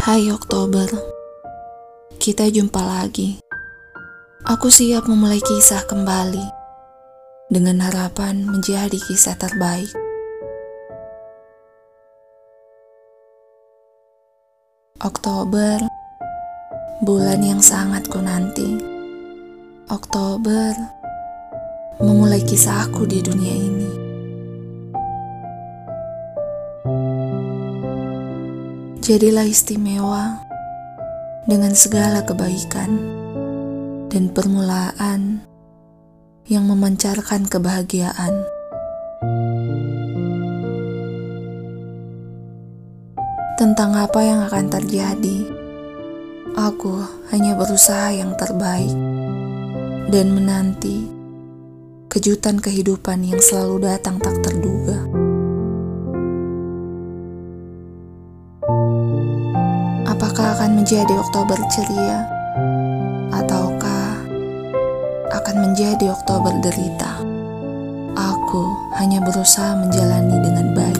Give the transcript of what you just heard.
Hai Oktober, kita jumpa lagi. Aku siap memulai kisah kembali dengan harapan menjadi kisah terbaik. Oktober, bulan yang sangat ku nanti. Oktober, memulai kisah aku di dunia ini. Jadilah istimewa dengan segala kebaikan dan permulaan yang memancarkan kebahagiaan. Tentang apa yang akan terjadi, aku hanya berusaha yang terbaik dan menanti kejutan kehidupan yang selalu datang tak terduga. Akan menjadi Oktober ceria, ataukah akan menjadi Oktober derita? Aku hanya berusaha menjalani dengan baik.